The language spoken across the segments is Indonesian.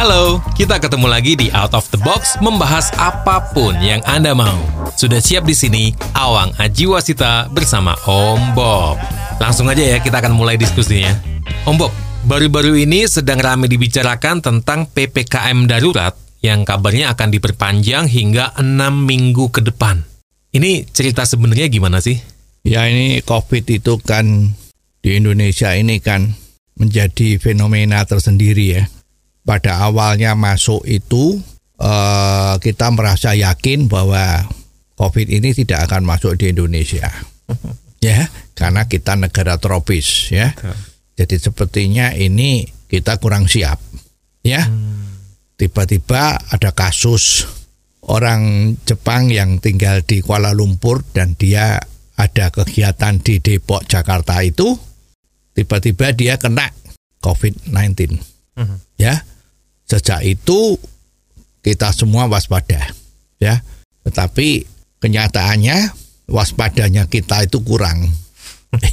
Halo, kita ketemu lagi di Out of the Box membahas apa pun yang Anda mau. Sudah siap di sini Awang Ajiwasita bersama Om Bob. Langsung aja ya kita akan mulai diskusinya. Om Bob, baru-baru ini sedang ramai dibicarakan tentang PPKM darurat yang kabarnya akan diperpanjang hingga 6 minggu ke depan. Ini cerita sebenarnya gimana sih? Ya ini COVID itu kan di Indonesia ini kan menjadi fenomena tersendiri ya. Pada awalnya masuk itu eh, kita merasa yakin bahwa COVID ini tidak akan masuk di Indonesia. Ya, karena kita negara tropis ya. Jadi sepertinya ini kita kurang siap. Ya. Tiba-tiba ada kasus orang Jepang yang tinggal di Kuala Lumpur dan dia ada kegiatan di Depok Jakarta itu tiba-tiba dia kena COVID-19 ya. Sejak itu kita semua waspada. Ya. Tetapi kenyataannya waspadanya kita itu kurang.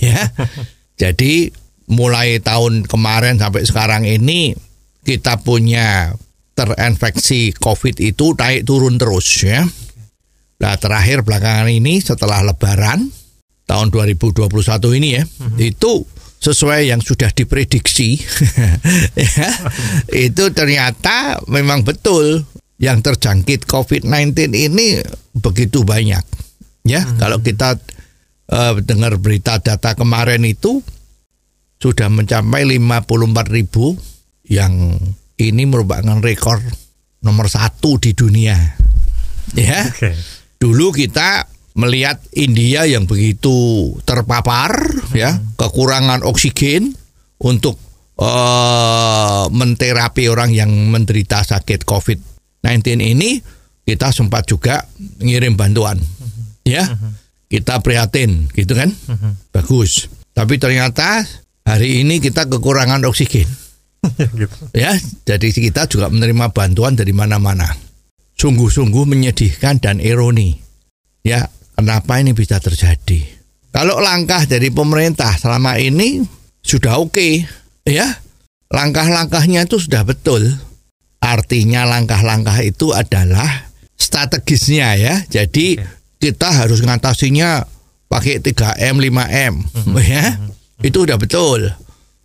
Ya. Jadi mulai tahun kemarin sampai sekarang ini kita punya terinfeksi COVID itu naik turun terus ya. Nah terakhir belakangan ini setelah Lebaran tahun 2021 ini ya itu sesuai yang sudah diprediksi. Ya, itu ternyata memang betul yang terjangkit COVID-19 ini begitu banyak. Ya kalau kita eh, dengar berita data kemarin itu sudah mencapai 54 ribu yang ini merupakan rekor nomor satu di dunia. Ya dulu kita melihat India yang begitu terpapar ya kekurangan oksigen untuk eh, menterapi orang yang menderita sakit COVID-19 ini kita sempat juga ngirim bantuan ya. Kita prihatin gitu kan? Bagus. Tapi ternyata hari ini kita kekurangan oksigen. Ya jadi kita juga menerima bantuan dari mana-mana. Sungguh-sungguh menyedihkan dan ironi. Ya, kenapa ini bisa terjadi? Kalau langkah dari pemerintah selama ini sudah oke, ya. Langkah-langkahnya itu sudah betul. Artinya langkah-langkah itu adalah strategisnya ya. Jadi kita harus ngatasinya pakai 3M, 5M, ya. Itu udah betul.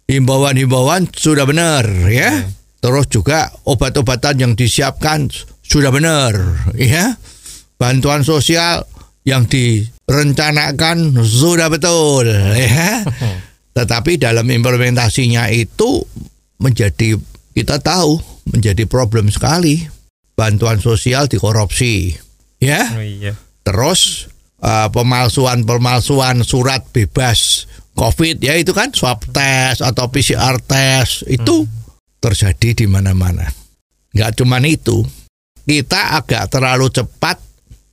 Himbauan-himbauan sudah benar, ya. Terus juga obat-obatan yang disiapkan sudah benar, ya. Bantuan sosial yang direncanakan sudah betul, ya. Tetapi dalam implementasinya itu menjadi kita tahu menjadi problem sekali. Bantuan sosial dikorupsi, ya. iya. Terus eh, pemalsuan-pemalsuan surat bebas COVID ya itu kan swab test atau PCR test itu terjadi di mana-mana. Nggak cuman itu, kita agak terlalu cepat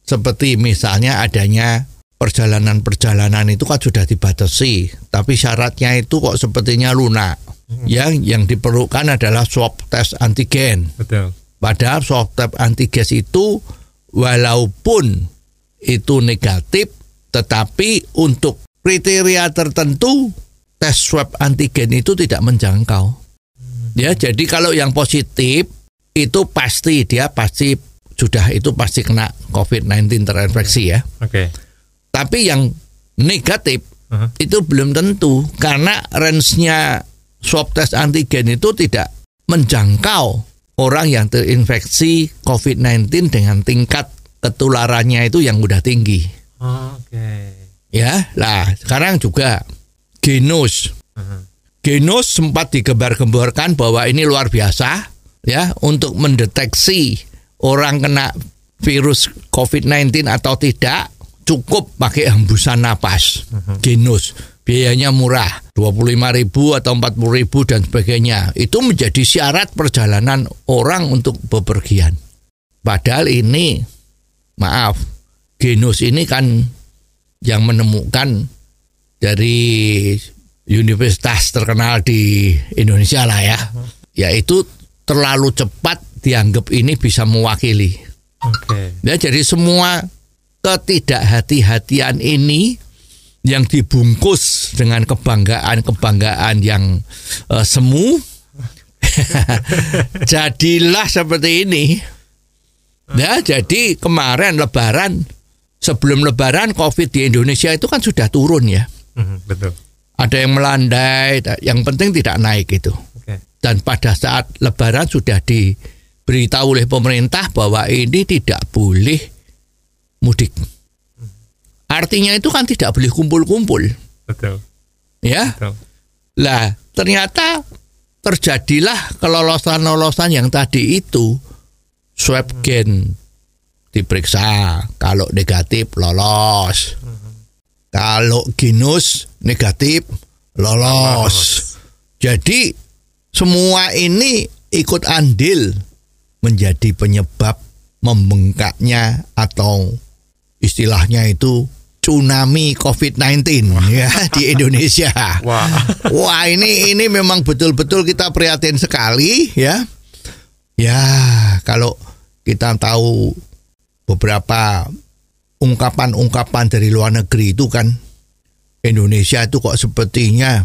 seperti misalnya adanya perjalanan-perjalanan itu kan sudah dibatasi, tapi syaratnya itu kok sepertinya lunak. Yang yang diperlukan adalah swab test antigen. Betul. Padahal swab test antigen itu walaupun itu negatif, tetapi untuk kriteria tertentu tes swab antigen itu tidak menjangkau. Ya, jadi kalau yang positif itu pasti dia pasti sudah itu pasti kena COVID-19 terinfeksi ya. Oke. Tapi yang negatif Aha. itu belum tentu karena range-nya swab test antigen itu tidak menjangkau orang yang terinfeksi COVID-19 dengan tingkat ketularannya itu yang udah tinggi. Oke. Ya, lah sekarang juga genus. Aha. Genus sempat digembar-gemborkan bahwa ini luar biasa ya untuk mendeteksi orang kena virus COVID-19 atau tidak cukup pakai hembusan napas genus. Biayanya murah 25.000 atau 40.000 dan sebagainya. Itu menjadi syarat perjalanan orang untuk bepergian. Padahal ini maaf genus ini kan yang menemukan dari universitas terkenal di Indonesia lah ya. Yaitu terlalu cepat dianggap ini bisa mewakili. Oke. Ya, jadi semua ketidakhati-hatian ini yang dibungkus dengan kebanggaan-kebanggaan yang eh, semu jadilah seperti ini. Ya, jadi kemarin lebaran sebelum lebaran Covid di Indonesia itu kan sudah turun ya. Mhm, Betul. Ada yang melandai, yang penting tidak naik itu. Oke. Dan pada saat lebaran sudah diberitahu oleh pemerintah bahwa ini tidak boleh mudik. Artinya itu kan tidak boleh kumpul-kumpul, Betul. ya. Betul. Lah, ternyata terjadilah kelolosan-lolosan yang tadi itu swab gen diperiksa, kalau negatif lolos. Kalau genus negatif lolos. Jadi semua ini ikut andil menjadi penyebab membengkaknya atau istilahnya itu tsunami COVID-19 ya di Indonesia. Wah. Wah ini ini memang betul-betul kita prihatin sekali ya. Ya kalau kita tahu beberapa ungkapan-ungkapan dari luar negeri itu kan Indonesia itu kok sepertinya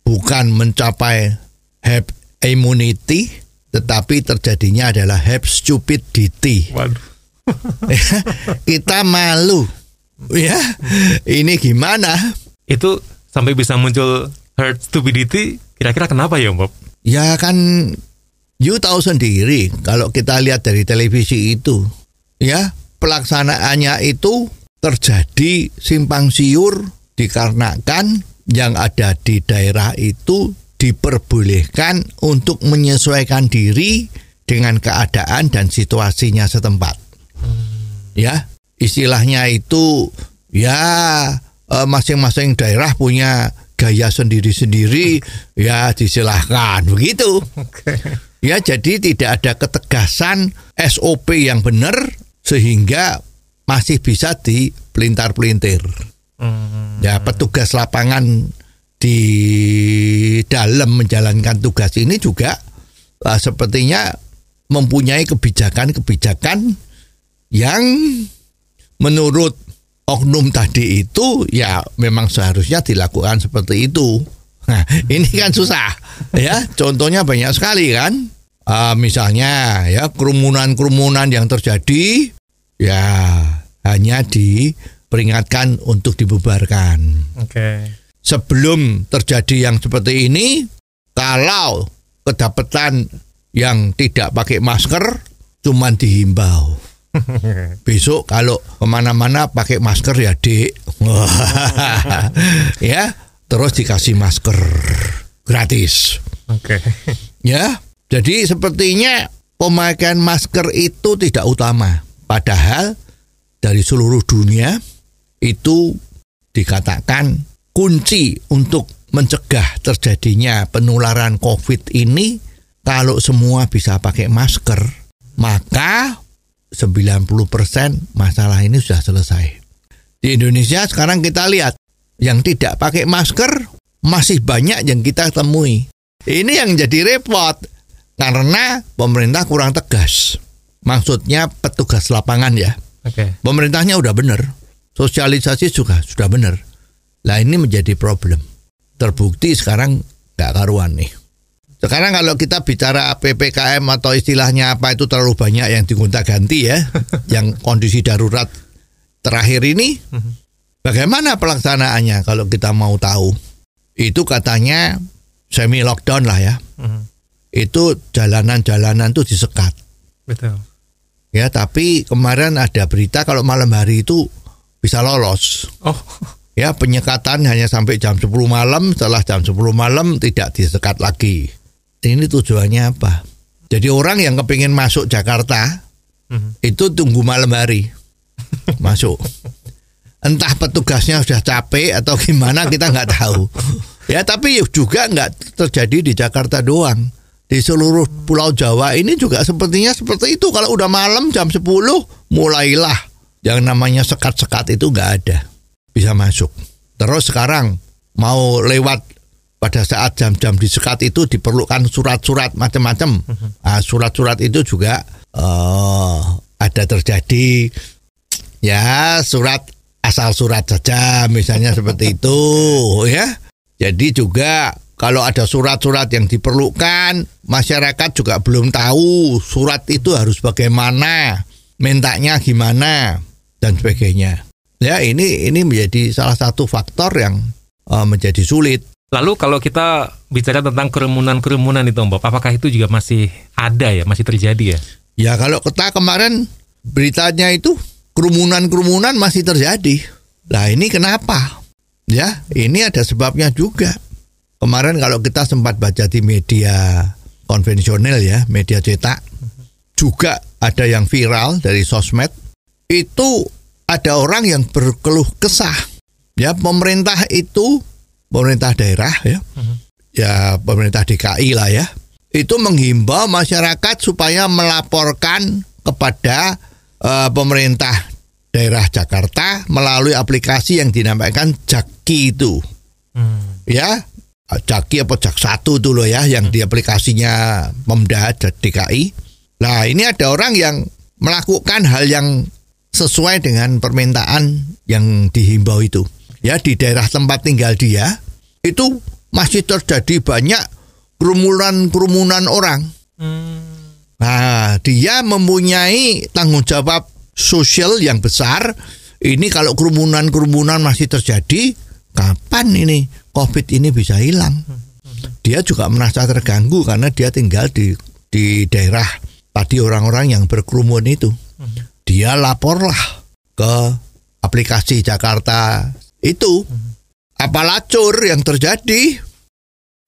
bukan mencapai herd immunity tetapi terjadinya adalah herd stupidity. Kita malu. Ya, ini gimana? Itu sampai bisa muncul herd stupidity, kira-kira kenapa ya, Bob? Ya kan you tahu sendiri kalau kita lihat dari televisi itu ya pelaksanaannya itu terjadi simpang siur dikarenakan yang ada di daerah itu diperbolehkan untuk menyesuaikan diri dengan keadaan dan situasinya setempat. Ya, istilahnya itu ya eh, masing-masing daerah punya gaya sendiri-sendiri ya disilahkan begitu. Ya jadi tidak ada ketegasan SOP yang benar sehingga masih bisa dipelintar-pelintir. Hmm. Ya petugas lapangan di dalam menjalankan tugas ini juga eh, sepertinya mempunyai kebijakan-kebijakan yang menurut oknum tadi itu ya memang seharusnya dilakukan seperti itu. Nah, ini kan susah ya. Contohnya banyak sekali kan. Ah, misalnya ya kerumunan-kerumunan yang terjadi ya hanya diperingatkan untuk dibubarkan. Oke. Sebelum terjadi yang seperti ini, kalau kedapatan yang tidak pakai masker, cuman dihimbau. Besok kalau ke mana-mana pakai masker ya dek, ya terus dikasih masker gratis, Oke. ya. Jadi sepertinya pemakaian masker itu tidak utama, padahal dari seluruh dunia itu dikatakan kunci untuk mencegah terjadinya penularan COVID ini kalau semua bisa pakai masker, maka 90% masalah ini sudah selesai. Di Indonesia sekarang kita lihat yang tidak pakai masker masih banyak yang kita temui. Ini yang jadi repot karena pemerintah kurang tegas. Maksudnya petugas lapangan ya. Oke. Pemerintahnya udah bener, sosialisasi juga sudah bener. Lah ini menjadi problem. Terbukti sekarang nggak karuan nih. Sekarang kalau kita bicara PPKM atau istilahnya apa itu terlalu banyak yang digonta ganti ya, yang kondisi darurat terakhir ini, bagaimana pelaksanaannya kalau kita mau tahu? Itu katanya semi lockdown lah ya. Mhm. Itu jalanan-jalanan tuh disekat. Betul. Ya, tapi kemarin ada berita kalau malam hari itu bisa lolos. Oh. Ya, penyekatan hanya sampai jam 10 malam, setelah jam 10 malam tidak disekat lagi. Ini tujuannya apa? Jadi orang yang kepingin masuk Jakarta Mhm. itu tunggu malam hari masuk. Entah petugasnya sudah capek atau gimana kita nggak tahu. Ya tapi juga nggak terjadi di Jakarta doang. Di seluruh Pulau Jawa ini juga sepertinya seperti itu. Kalau udah malam jam 10 mulailah yang namanya sekat-sekat itu nggak ada bisa masuk. Terus sekarang mau lewat pada saat jam-jam disekat itu diperlukan surat-surat macam-macam. Nah, surat-surat itu juga eh, ada terjadi ya surat asal surat saja misalnya seperti itu ya. Jadi juga kalau ada surat-surat yang diperlukan, masyarakat juga belum tahu surat itu harus bagaimana, mintanya gimana dan sebagainya. Ya, ini ini menjadi salah satu faktor yang eh, menjadi sulit. Lalu kalau kita bicara tentang kerumunan-kerumunan itu Bob, apakah itu juga masih ada ya, masih terjadi ya? Ya kalau kita kemarin beritanya itu kerumunan-kerumunan masih terjadi. Nah ini kenapa? Ya ini ada sebabnya juga. Kemarin kalau kita sempat baca di media konvensional ya, media cetak, juga ada yang viral dari sosmed. Itu ada orang yang berkeluh kesah. Ya pemerintah itu, pemerintah daerah ya, ya pemerintah DKI lah ya, itu menghimbau masyarakat supaya melaporkan kepada eh, pemerintah daerah Jakarta melalui aplikasi yang dinamakan Jaki itu. Ya, Jaki apa Jak satu tuh loh ya yang di aplikasinya Pemda DKI. Nah, ini ada orang yang melakukan hal yang sesuai dengan permintaan yang dihimbau itu. Ya, di daerah tempat tinggal dia itu masih terjadi banyak kerumunan-kerumunan orang. Nah, dia mempunyai tanggung jawab sosial yang besar. Ini kalau kerumunan-kerumunan masih terjadi, kapan ini COVID ini bisa hilang? Dia juga merasa terganggu karena dia tinggal di di daerah tadi orang-orang yang berkerumun itu. Dia laporlah ke aplikasi Jakarta itu. Apa lacur yang terjadi?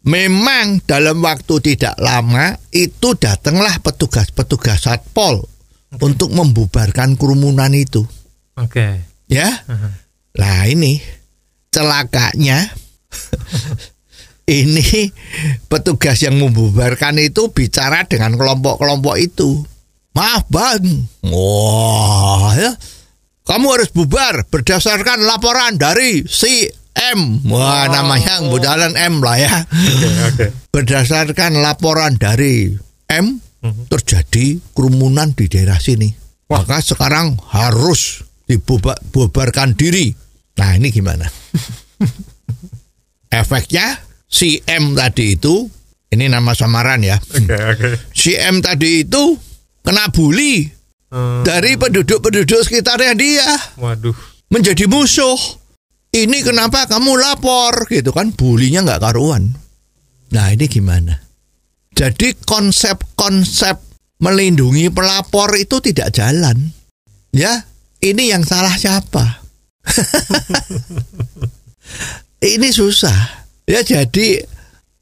Memang dalam waktu tidak lama itu datanglah petugas-petugas satpol untuk membubarkan kerumunan itu. Oke. Ya. Nah ini celakanya ini petugas yang membubarkan itu bicara dengan kelompok-kelompok itu. Maaf bang, wah ya, kamu harus bubar berdasarkan laporan dari si M. Wah namanya budalan M lah ya. Berdasarkan laporan dari M terjadi kerumunan di daerah sini. Maka sekarang harus dibubarkan diri. Nah ini gimana? Efeknya si M tadi itu ini nama samaran ya. Si M tadi itu kena bully dari penduduk-penduduk sekitarnya dia Waduh. menjadi musuh. Ini kenapa kamu lapor gitu kan? Bulinya nggak karuan. Nah ini gimana? Jadi konsep-konsep melindungi pelapor itu tidak jalan. Ya, ini yang salah siapa? ini susah. Ya jadi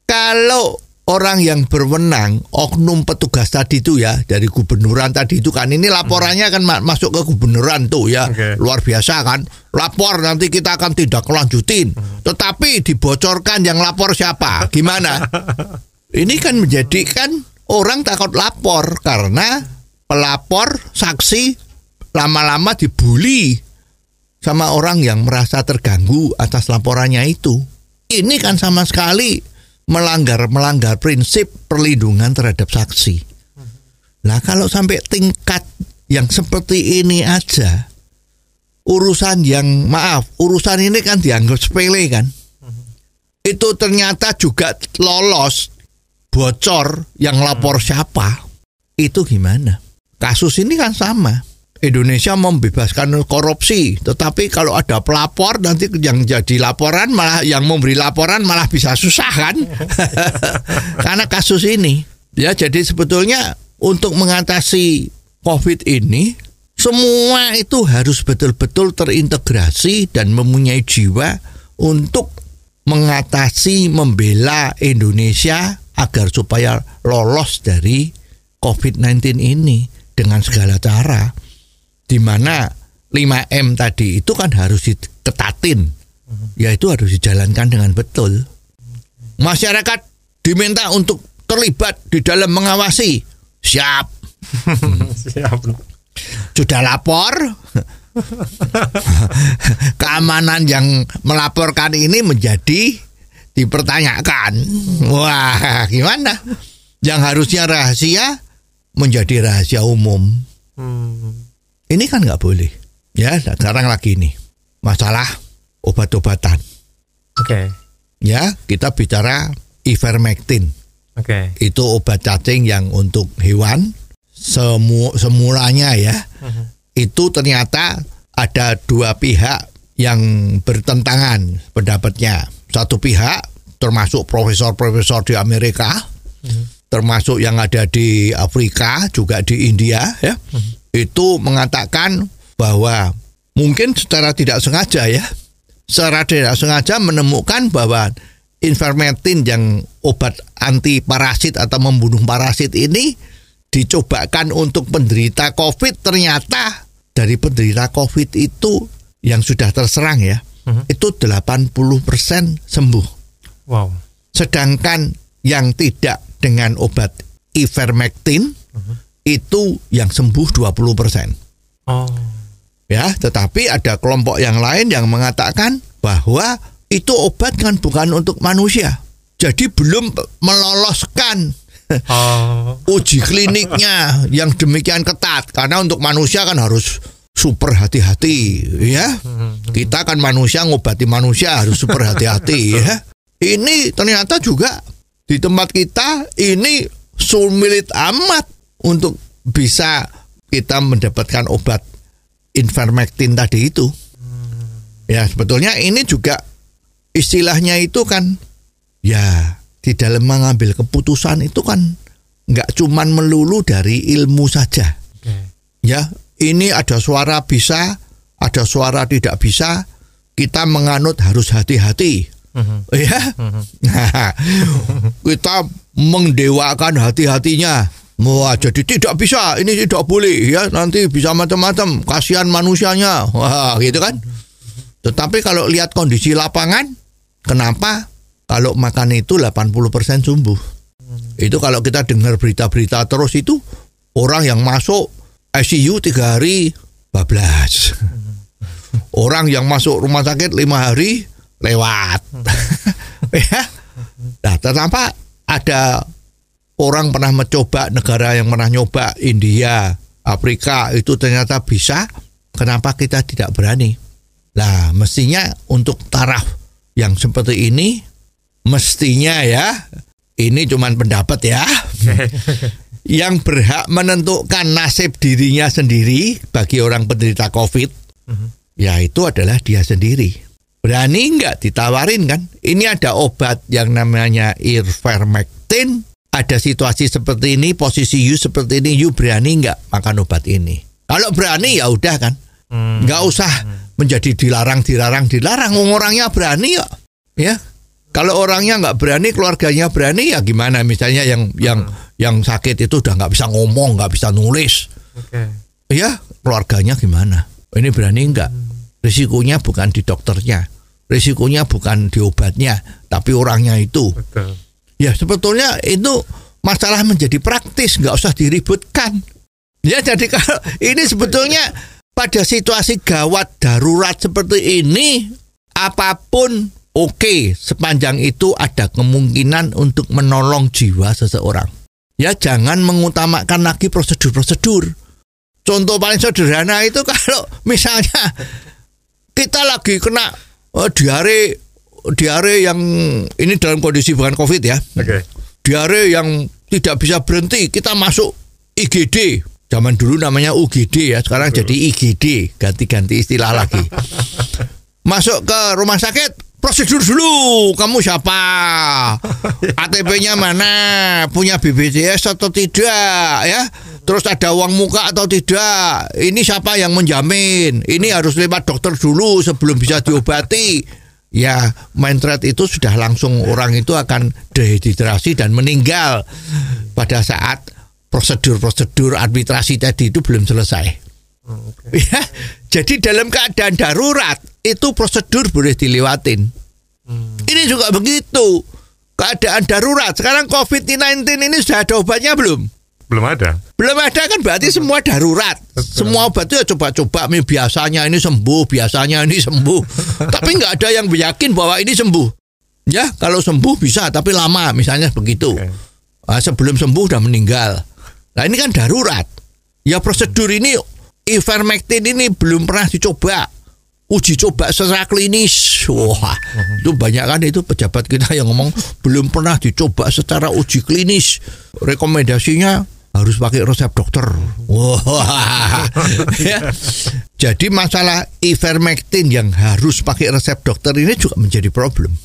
kalau orang yang berwenang, oknum petugas tadi itu ya dari gubernuran tadi itu kan. Ini laporannya kan ma- masuk ke gubernuran tuh ya. Oke. luar biasa kan. Lapor nanti kita akan tidak lanjutin. Tetapi dibocorkan yang lapor siapa? Gimana? Ini kan menjadikan orang takut lapor karena pelapor saksi lama-lama dibully sama orang yang merasa terganggu atas laporannya itu. Ini kan sama sekali melanggar melanggar prinsip perlindungan terhadap saksi. Nah, kalau sampai tingkat yang seperti ini aja urusan yang maaf, urusan ini kan dianggap sepele kan. Itu ternyata juga lolos bocor yang lapor siapa. Itu gimana? Kasus ini kan sama. Indonesia membebaskan korupsi, tetapi kalau ada pelapor nanti yang jadi laporan malah yang memberi laporan malah bisa susah kan? Karena kasus ini. Ya, jadi sebetulnya untuk mengatasi Covid ini semua itu harus betul-betul terintegrasi dan mempunyai jiwa untuk mengatasi membela Indonesia agar supaya lolos dari COVID-19 ini dengan segala cara di mana 5M tadi itu kan harus diketatin. Ya itu harus dijalankan dengan betul. Masyarakat diminta untuk terlibat di dalam mengawasi. Siap. Siap. sudah lapor. Keamanan yang melaporkan ini menjadi dipertanyakan. Wah, gimana? Yang harusnya rahasia menjadi rahasia umum. Ini kan nggak boleh. Ya, sekarang lagi nih masalah obat-obatan. Oke. Ya, kita bicara ivermectin. Oke. Itu obat cacing yang untuk hewan semu semulanya ya. Itu ternyata ada dua pihak yang bertentangan pendapatnya. Satu pihak termasuk profesor-profesor di Amerika, termasuk yang ada di Afrika, juga di India ya. Itu mengatakan bahwa mungkin secara tidak sengaja ya, secara tidak sengaja menemukan bahwa ivermectin yang obat anti parasit atau membunuh parasit ini dicobakan untuk penderita COVID ternyata dari penderita COVID itu yang sudah terserang ya itu 80% sembuh. Wow. Sedangkan yang tidak dengan obat ivermectin itu yang sembuh 20%. Oh. Ya, tetapi ada kelompok yang lain yang mengatakan bahwa itu obat kan bukan untuk manusia. Jadi belum meloloskan Oh. uji kliniknya yang demikian ketat karena untuk manusia kan harus super hati-hati ya. Kita kan manusia ngobati manusia harus super hati-hati ya. Ini ternyata juga di tempat kita ini sulit amat untuk bisa kita mendapatkan obat ivermectin tadi itu. Ya, sebetulnya ini juga istilahnya itu kan ya di dalam mengambil keputusan itu kan nggak cuman melulu dari ilmu saja. Oke. Ya, ini ada suara bisa, ada suara tidak bisa. Kita menganut harus hati-hati. Ya, Nah, kita mengdewakan hati-hatinya. Wah, jadi tidak bisa, ini tidak boleh ya. Nanti bisa macam-macam. Kasihan manusianya. Wah, gitu kan? Tetapi kalau lihat kondisi lapangan, kenapa kalau makan itu 80% sembuh? Itu kalau kita dengar berita-berita terus itu orang yang masuk ICU tiga hari bablas. Orang yang masuk rumah sakit lima hari lewat. ya. Nah, ternyata ada orang pernah mencoba negara yang pernah nyoba India, Afrika itu ternyata bisa. Kenapa kita tidak berani? Nah, mestinya untuk taraf yang seperti ini mestinya ya ini cuman pendapat ya. yang berhak menentukan nasib dirinya sendiri bagi orang penderita COVID, ya itu adalah dia sendiri. Berani nggak ditawarin kan? Ini ada obat yang namanya ivermectin. Ada situasi seperti ini, posisi you seperti ini, you berani nggak makan obat ini? Kalau berani ya udah kan, nggak usah menjadi dilarang, dilarang, dilarang. Orangnya berani ya, ya. Kalau orangnya nggak berani, keluarganya berani ya gimana? Misalnya yang yang yang sakit itu udah nggak bisa ngomong, nggak bisa nulis, Oke. ya keluarganya gimana? Ini berani nggak? Risikonya bukan di dokternya, risikonya bukan di obatnya, tapi orangnya itu. Betul. Ya sebetulnya itu masalah menjadi praktis, nggak usah diributkan. Ya jadi kalau ini sebetulnya pada situasi gawat darurat seperti ini, apa pun oke sepanjang itu ada kemungkinan untuk menolong jiwa seseorang. Ya jangan mengutamakan lagi prosedur-prosedur. Contoh paling sederhana itu kalau misalnya kita lagi kena eh, diare diare yang ini dalam kondisi bukan covid ya. Oke. diare yang tidak bisa berhenti kita masuk IGD zaman dulu namanya UGD ya sekarang jadi IGD ganti-ganti istilah lagi. Masuk ke rumah sakit prosedur dulu. Kamu siapa? ATP-nya mana? Punya BPJS atau tidak ya? Terus ada uang muka atau tidak? Ini siapa yang menjamin? Ini harus lewat dokter dulu sebelum bisa diobati ya mindset itu sudah langsung orang itu akan dehidrasi dan meninggal pada saat prosedur-prosedur administrasi tadi itu belum selesai. Ya, jadi dalam keadaan darurat itu prosedur boleh dilewatin. Ini juga begitu. Keadaan darurat. Sekarang COVID-19 ini sudah ada obatnya belum? Belum ada. Belum ada kan berarti semua darurat. Semua obat itu ya coba-coba "Mi, biasanya ini sembuh, biasanya ini sembuh. tapi nggak ada yang yakin bahwa ini sembuh. Ya, kalau sembuh bisa tapi lama misalnya begitu. Oke. Ah, sebelum sembuh udah meninggal. Nah, ini kan darurat. Ya prosedur ini ivermectin ini belum pernah dicoba. Uji coba secara klinis. Wah, itu banyak kan itu pejabat kita yang ngomong belum pernah dicoba secara uji klinis. Rekomendasinya harus pakai resep dokter. Wah. Ya. Jadi masalah ivermectin yang harus pakai resep dokter ini juga menjadi problem.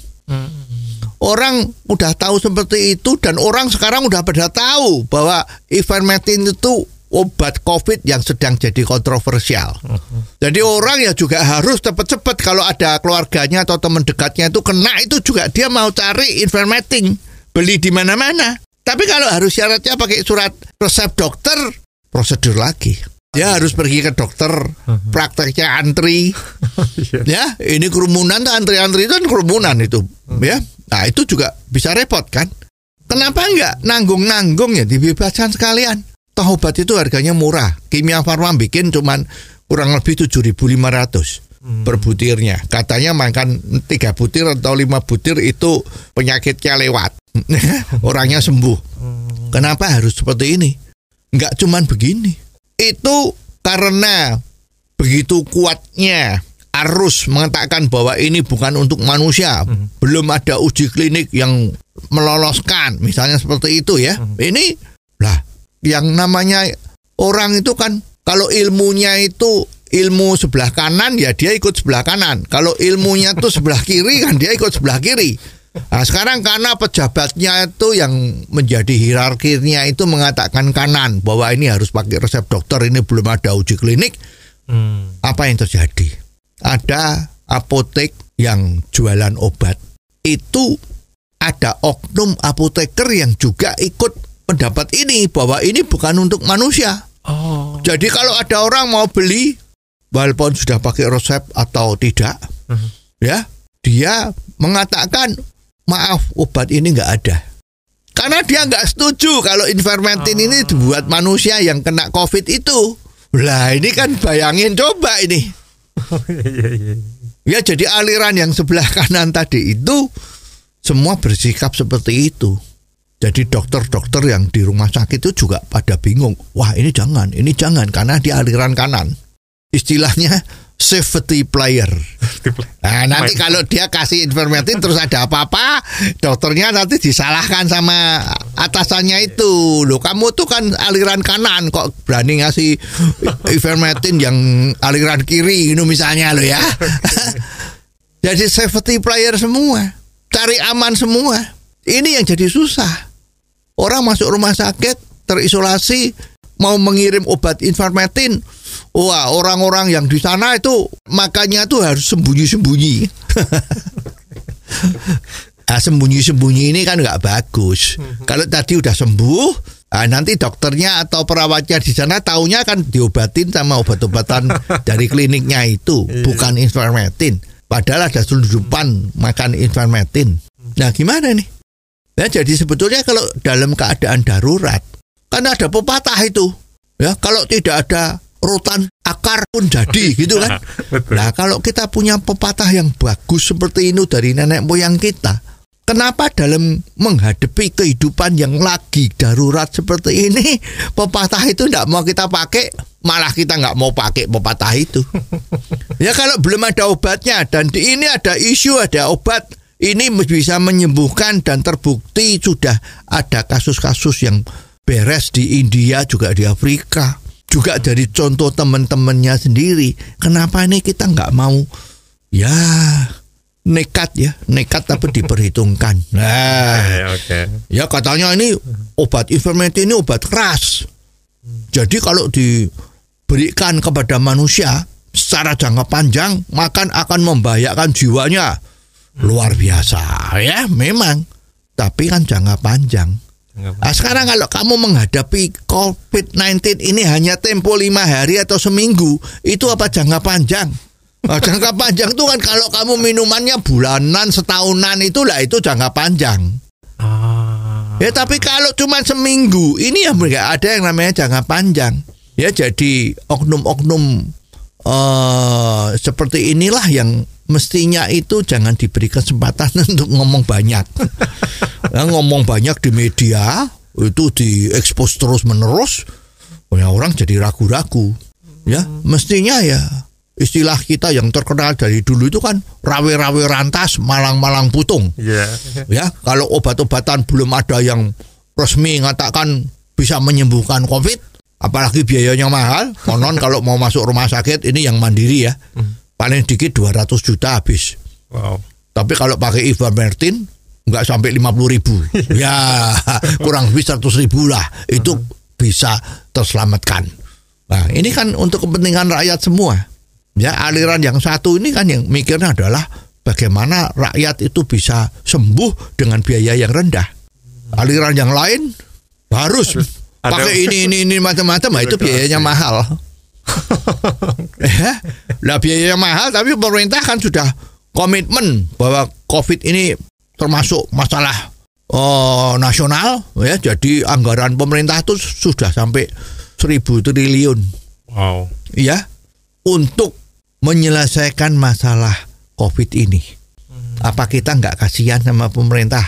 Orang udah tahu seperti itu dan orang sekarang udah pada tahu bahwa ivermectin itu obat COVID yang sedang jadi kontroversial. Jadi orang ya juga harus cepat-cepat kalau ada keluarganya atau teman dekatnya itu kena itu juga dia mau cari ivermectin, beli di mana-mana. Tapi kalau harus syaratnya pakai surat resep dokter, prosedur lagi. Dia harus pergi ke dokter, prakteknya antri. ya, ini kerumunan tuh antri-antri itu kan kerumunan itu, ya. Nah, itu juga bisa repot kan? Kenapa enggak nanggung-nanggung ya dibebaskan sekalian? Toh obat itu harganya murah. Kimia Farma bikin cuman kurang lebih 7.500 per butirnya. Katanya makan 3 butir atau 5 butir itu penyakitnya lewat. Orangnya sembuh. Kenapa harus seperti ini? Enggak cuman begini. Itu karena begitu kuatnya arus mengatakan bahwa ini bukan untuk manusia, belum ada uji klinik yang meloloskan, misalnya seperti itu ya. Ini lah yang namanya orang itu kan kalau ilmunya itu ilmu sebelah kanan ya dia ikut sebelah kanan. Kalau ilmunya tuh sebelah kiri kan dia ikut sebelah kiri. Nah, sekarang karena pejabatnya itu yang menjadi hierarkinya itu mengatakan kanan bahwa ini harus pakai resep dokter ini belum ada uji klinik. Hmm. Apa yang terjadi? Ada apotek yang jualan obat. Itu ada oknum apoteker yang juga ikut pendapat ini bahwa ini bukan untuk manusia. Oh. Jadi kalau ada orang mau beli walaupun sudah pakai resep atau tidak, ya dia mengatakan maaf obat ini nggak ada. Karena dia nggak setuju kalau ivermectin ini dibuat manusia yang kena covid itu. Lah ini kan bayangin coba ini. Ya jadi aliran yang sebelah kanan tadi itu semua bersikap seperti itu. Jadi dokter-dokter yang di rumah sakit itu juga pada bingung. Wah ini jangan, ini jangan karena di aliran kanan. Istilahnya safety player. Nah, nanti kalau dia kasih ivermectin terus ada apa-apa, dokternya nanti disalahkan sama atasannya itu. Loh, kamu tuh kan aliran kanan kok berani ngasih ivermectin yang aliran kiri itu misalnya lo ya. jadi safety player semua, cari aman semua. Ini yang jadi susah. Orang masuk rumah sakit terisolasi mau mengirim obat ivermectin Wah, orang-orang yang di sana itu makannya tuh harus sembunyi-sembunyi. ah, sembunyi-sembunyi ini kan nggak bagus. Kalau tadi udah sembuh, ah, nanti dokternya atau perawatnya di sana taunya kan diobatin sama obat-obatan dari kliniknya itu, bukan ivermectin. Padahal ada selundupan makan ivermectin. Nah, gimana nih? Nah, jadi sebetulnya kalau dalam keadaan darurat, kan ada pepatah itu. Ya, kalau tidak ada rotan akar pun jadi gitu kan. Nah, kalau kita punya pepatah yang bagus seperti itu dari nenek moyang kita, kenapa dalam menghadapi kehidupan yang lagi darurat seperti ini, pepatah itu tidak mau kita pakai, malah kita nggak mau pakai pepatah itu. ya kalau belum ada obatnya dan di ini ada isu ada obat ini bisa menyembuhkan dan terbukti sudah ada kasus-kasus yang beres di India juga di Afrika juga dari contoh teman-temannya sendiri. Kenapa ini kita nggak mau? Ya nekat ya nekat tapi diperhitungkan. Nah Oke, oke. ya katanya ini obat ivermectin ini obat keras. Jadi kalau diberikan kepada manusia secara jangka panjang makan akan membahayakan jiwanya. Luar biasa ya memang. Tapi kan jangka panjang Nah, sekarang kalau kamu menghadapi COVID-19 ini hanya tempo lima hari atau seminggu, itu apa jangka panjang? Nah, jangka panjang itu kan kalau kamu minumannya bulanan, setahunan itulah itu jangka panjang. Ah. Ya tapi kalau cuma seminggu, ini ya nggak ada yang namanya jangka panjang. Ya jadi oknum-oknum eh seperti inilah yang mestinya itu jangan diberi kesempatan untuk ngomong banyak. ya, ngomong banyak di media itu diekspos terus menerus, ya orang jadi ragu-ragu. Ya mestinya ya istilah kita yang terkenal dari dulu itu kan rawe-rawe rantas, malang-malang putung. Iya. Ya, kalau obat-obatan belum ada yang resmi mengatakan bisa menyembuhkan COVID, apalagi biayanya mahal. Konon kalau mau masuk rumah sakit ini yang mandiri ya, paling dikit 200 juta habis. Wow. Tapi kalau pakai Ivermectin nggak sampai 50 ribu, ya kurang lebih 100 ribu lah, itu bisa terselamatkan. Nah, ini kan untuk kepentingan rakyat semua. Ya, aliran yang satu ini kan yang mikirnya adalah bagaimana rakyat itu bisa sembuh dengan biaya yang rendah. Aliran yang lain harus pakai ini ini ini macam-macam, nah, itu biayanya mahal. Ya, lah biayanya mahal tapi pemerintah kan sudah komitmen bahwa COVID ini termasuk masalah oh, nasional ya. Jadi anggaran pemerintah itu sudah sampai seribu triliun Wow. ya untuk menyelesaikan masalah COVID ini. Apa kita nggak kasihan sama pemerintah?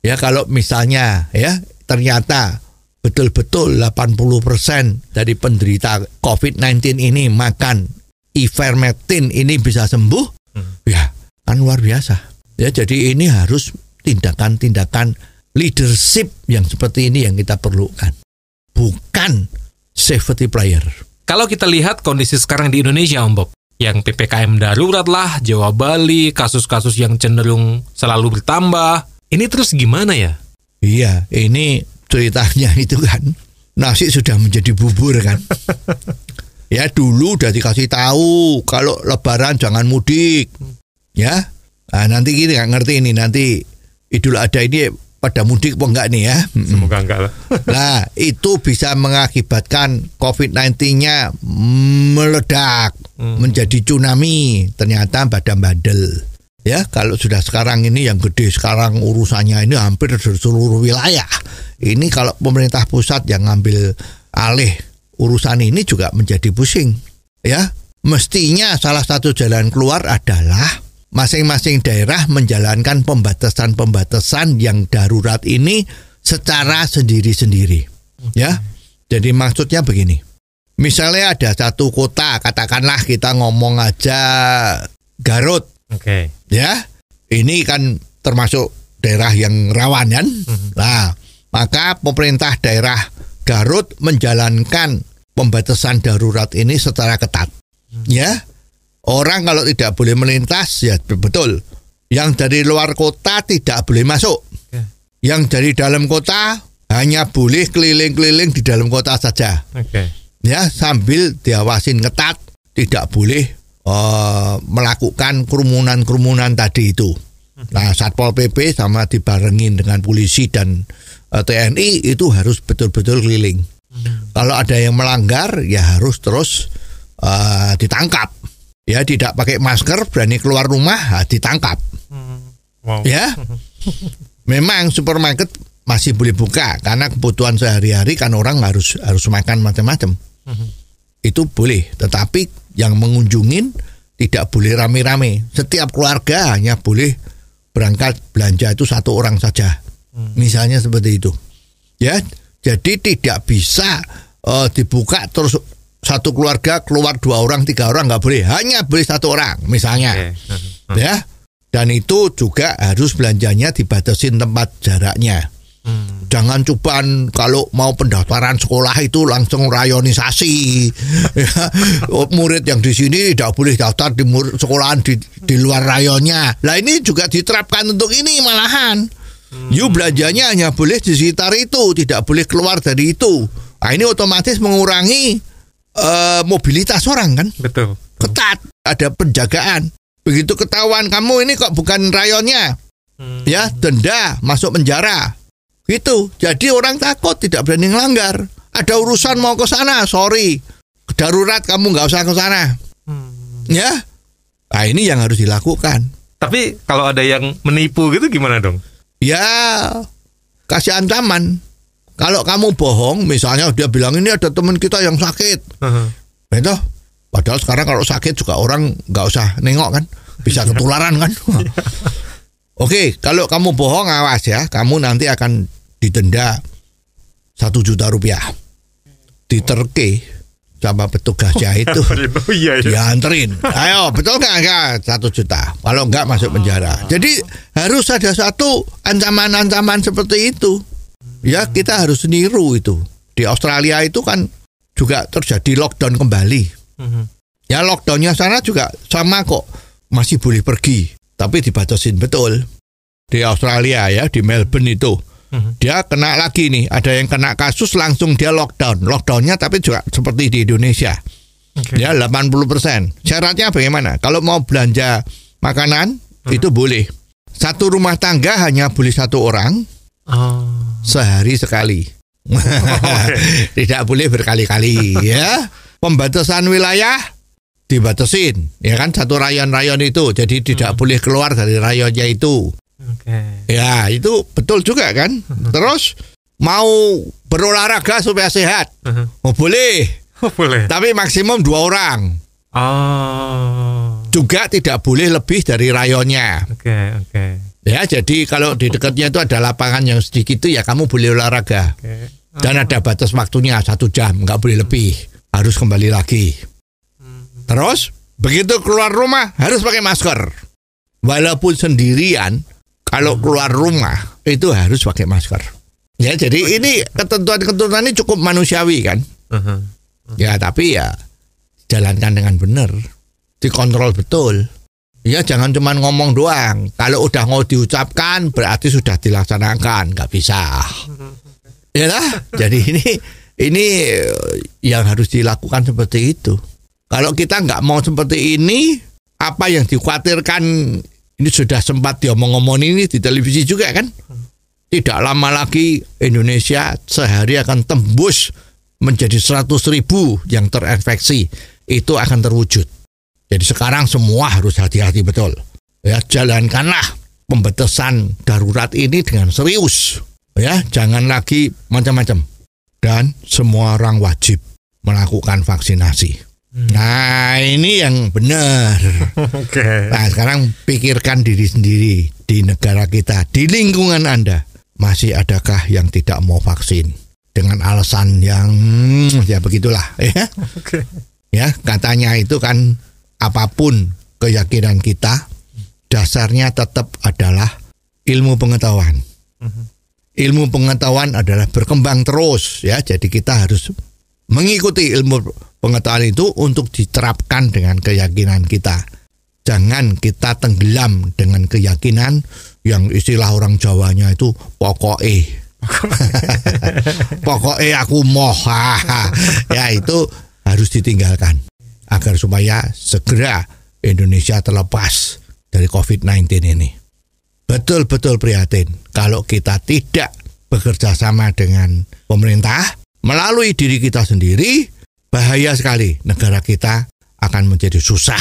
Ya kalau misalnya ya ternyata betul-betul 80% dari penderita COVID-19 ini makan ivermectin ini bisa sembuh, ya kan luar biasa. Ya jadi ini harus tindakan-tindakan leadership yang seperti ini yang kita perlukan, bukan safety player. Kalau kita lihat kondisi sekarang di Indonesia, Om Bob, yang PPKM darurat lah, Jawa Bali, kasus-kasus yang cenderung selalu bertambah. Ini terus gimana ya? Iya, ini ceritanya itu kan nasi sudah menjadi bubur kan. ya dulu udah dikasih tahu kalau lebaran jangan mudik. Ya. Nah, nanti gini nggak ngerti ini nanti Idul Adha ini pada mudik apa enggak nih ya? Semoga enggak lah. Nah, itu bisa mengakibatkan COVID-19-nya meledak menjadi tsunami. Ternyata badan bandel. Ya, kalau sudah sekarang ini yang gede sekarang urusannya ini hampir di seluruh wilayah. Ini kalau pemerintah pusat yang ngambil alih urusan ini juga menjadi pusing. Ya, mestinya salah satu jalan keluar adalah masing-masing daerah menjalankan pembatasan-pembatasan yang darurat ini secara sendiri-sendiri. Ya. Jadi maksudnya begini. Misalnya ada satu kota, katakanlah kita ngomong aja Garut, Oke. Ya. Ini kan termasuk daerah yang rawan kan? Nah, maka pemerintah daerah Garut menjalankan pembatasan darurat ini secara ketat. Ya. Orang kalau tidak boleh melintas ya betul. Yang dari luar kota tidak boleh masuk. Yang dari dalam kota hanya boleh keliling-keliling di dalam kota saja. Oke. Ya, sambil diawasin ketat, tidak boleh eh, melakukan kerumunan-kerumunan tadi itu. Nah, Satpol PP sama dibarengin dengan polisi dan eh, TNI itu harus betul-betul keliling. Kalau ada yang melanggar ya harus terus eh, ditangkap. Ya, tidak pakai masker, berani keluar rumah, ah, ditangkap. Wow. Ya. Memang supermarket masih boleh buka karena kebutuhan sehari-hari kan orang harus harus makan macam-macam. Itu boleh, tetapi yang mengunjungin tidak boleh rame-rame. Setiap keluarga hanya boleh berangkat belanja itu satu orang saja. Misalnya seperti itu. Ya, jadi tidak bisa eh, dibuka terus satu keluarga keluar dua orang tiga orang nggak boleh hanya boleh satu orang misalnya Oke. ya dan itu juga harus belanjanya dibatasin tempat jaraknya jangan cobaan kalau mau pendaftaran sekolah itu langsung rayonisasi. Ya, murid yang di sini tidak boleh daftar di sekolahan di, di luar rayonnya lah ini juga diterapkan untuk ini malahan. You belanjanya hanya boleh di sekitar itu tidak boleh keluar dari itu. Nah, ini otomatis mengurangi eh, mobilitas orang kan? Betul. ketat, ada penjagaan. Begitu ketahuan kamu ini kok bukan rayonnya, ya denda, masuk penjara. Gitu. Jadi orang takut tidak berani ngelanggar. Ada urusan mau ke sana, sorry, darurat kamu nggak usah ke sana. Ya, nah ini yang harus dilakukan. Tapi kalau ada yang menipu gitu gimana dong? Ya, kasih ancaman. Kalau kamu bohong, misalnya dia bilang ini ada teman kita yang sakit, itu padahal sekarang kalau sakit juga orang nggak usah nengok kan, bisa ketularan kan. Oke, kalau kamu bohong awas ya, kamu nanti akan didenda satu juta rupiah, diterke sama petugasnya itu. Oh iya, dianterin. Ayo, betul nggak nggak satu juta? Kalau nggak masuk penjara. Jadi harus ada satu ancaman-ancaman seperti itu. Ya kita harus niru itu. Di Australia itu kan juga terjadi lockdown kembali. Ya lockdownnya sana juga sama kok, masih boleh pergi, tapi dibatasin betul. Di Australia ya, di Melbourne itu. Dia kena lagi nih, ada yang kena kasus langsung dia lockdown. Lockdownnya tapi juga seperti di Indonesia. Ya 80%. Syaratnya bagaimana? Kalau mau belanja makanan itu boleh. Satu rumah tangga hanya boleh satu orang Oh. sehari sekali. Tidak boleh berkali-kali ya. Pembatasan wilayah dibatasin ya kan satu rayon-rayon itu jadi tidak boleh keluar dari rayonnya itu. Oke. Ya, itu betul juga kan? Terus mau berolahraga supaya sehat. Oh, boleh, Oh, boleh. tapi maksimum dua orang. Oh. Juga tidak boleh lebih dari rayonnya. Oke, oke. Ya, jadi kalau di dekatnya itu ada lapangan yang sedikit itu ya kamu boleh olahraga. Oke. Dan ada batas waktunya satu jam, nggak boleh lebih. Harus kembali lagi. Terus begitu keluar rumah harus pakai masker. Walaupun sendirian, kalau keluar rumah itu harus pakai masker. Ya, jadi ini ketentuan-ketentuan ini cukup manusiawi kan. Mhm. Ya, tapi ya jalankan dengan benar. Dikontrol betul. Ya jangan cuma ngomong doang. Kalau udah mau diucapkan berarti sudah dilaksanakan, nggak bisa. Ya lah. Jadi ini ini yang harus dilakukan seperti itu. Kalau kita nggak mau seperti ini, apa yang dikhawatirkan ini sudah sempat diomong-omong ini di televisi juga kan? Tidak lama lagi Indonesia sehari akan tembus menjadi 100 ribu yang terinfeksi. Itu akan terwujud. Jadi sekarang semua harus hati-hati betul. Ya, jalankanlah pembatasan darurat ini dengan serius. Ya, jangan lagi macam-macam. Dan semua orang wajib melakukan vaksinasi. Nah, ini yang benar. Oke. Nah, sekarang pikirkan diri sendiri di negara kita, di lingkungan Anda. Masih adakah yang tidak mau vaksin? Dengan alasan yang ya begitulah ya. Oke. Ya, katanya itu kan apa pun keyakinan kita, dasarnya tetap adalah ilmu pengetahuan. Ilmu pengetahuan adalah berkembang terus ya. Jadi kita harus mengikuti ilmu pengetahuan itu untuk diterapkan dengan keyakinan kita. Jangan kita tenggelam dengan keyakinan yang istilah orang Jawanya itu pokoknya. pokoknya aku moh. ya itu harus ditinggalkan agar supaya segera Indonesia terlepas dari COVID-19 ini. Betul-betul prihatin kalau kita tidak bekerja sama dengan pemerintah melalui diri kita sendiri, bahaya sekali negara kita akan menjadi susah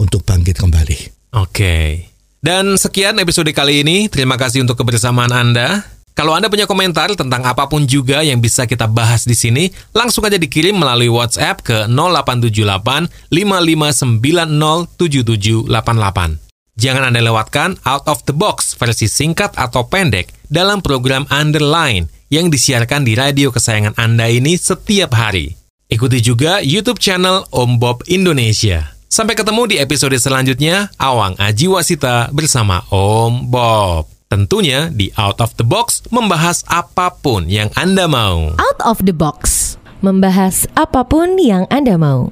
untuk bangkit kembali. Oke. Dan sekian episode kali ini. Terima kasih untuk kebersamaan Anda. Kalau Anda punya komentar tentang apa pun juga yang bisa kita bahas di sini, langsung aja dikirim melalui WhatsApp ke 0878 5590 7788. Jangan Anda lewatkan Out of the Box versi singkat atau pendek dalam program Underline yang disiarkan di radio kesayangan Anda ini setiap hari. Ikuti juga YouTube channel Om Bob Indonesia. Sampai ketemu di episode selanjutnya, Awang Aji Wasita bersama Om Bob. Tentunya di Out of the Box membahas apa pun yang Anda mau. Out of the box. Membahas apa pun yang Anda mau.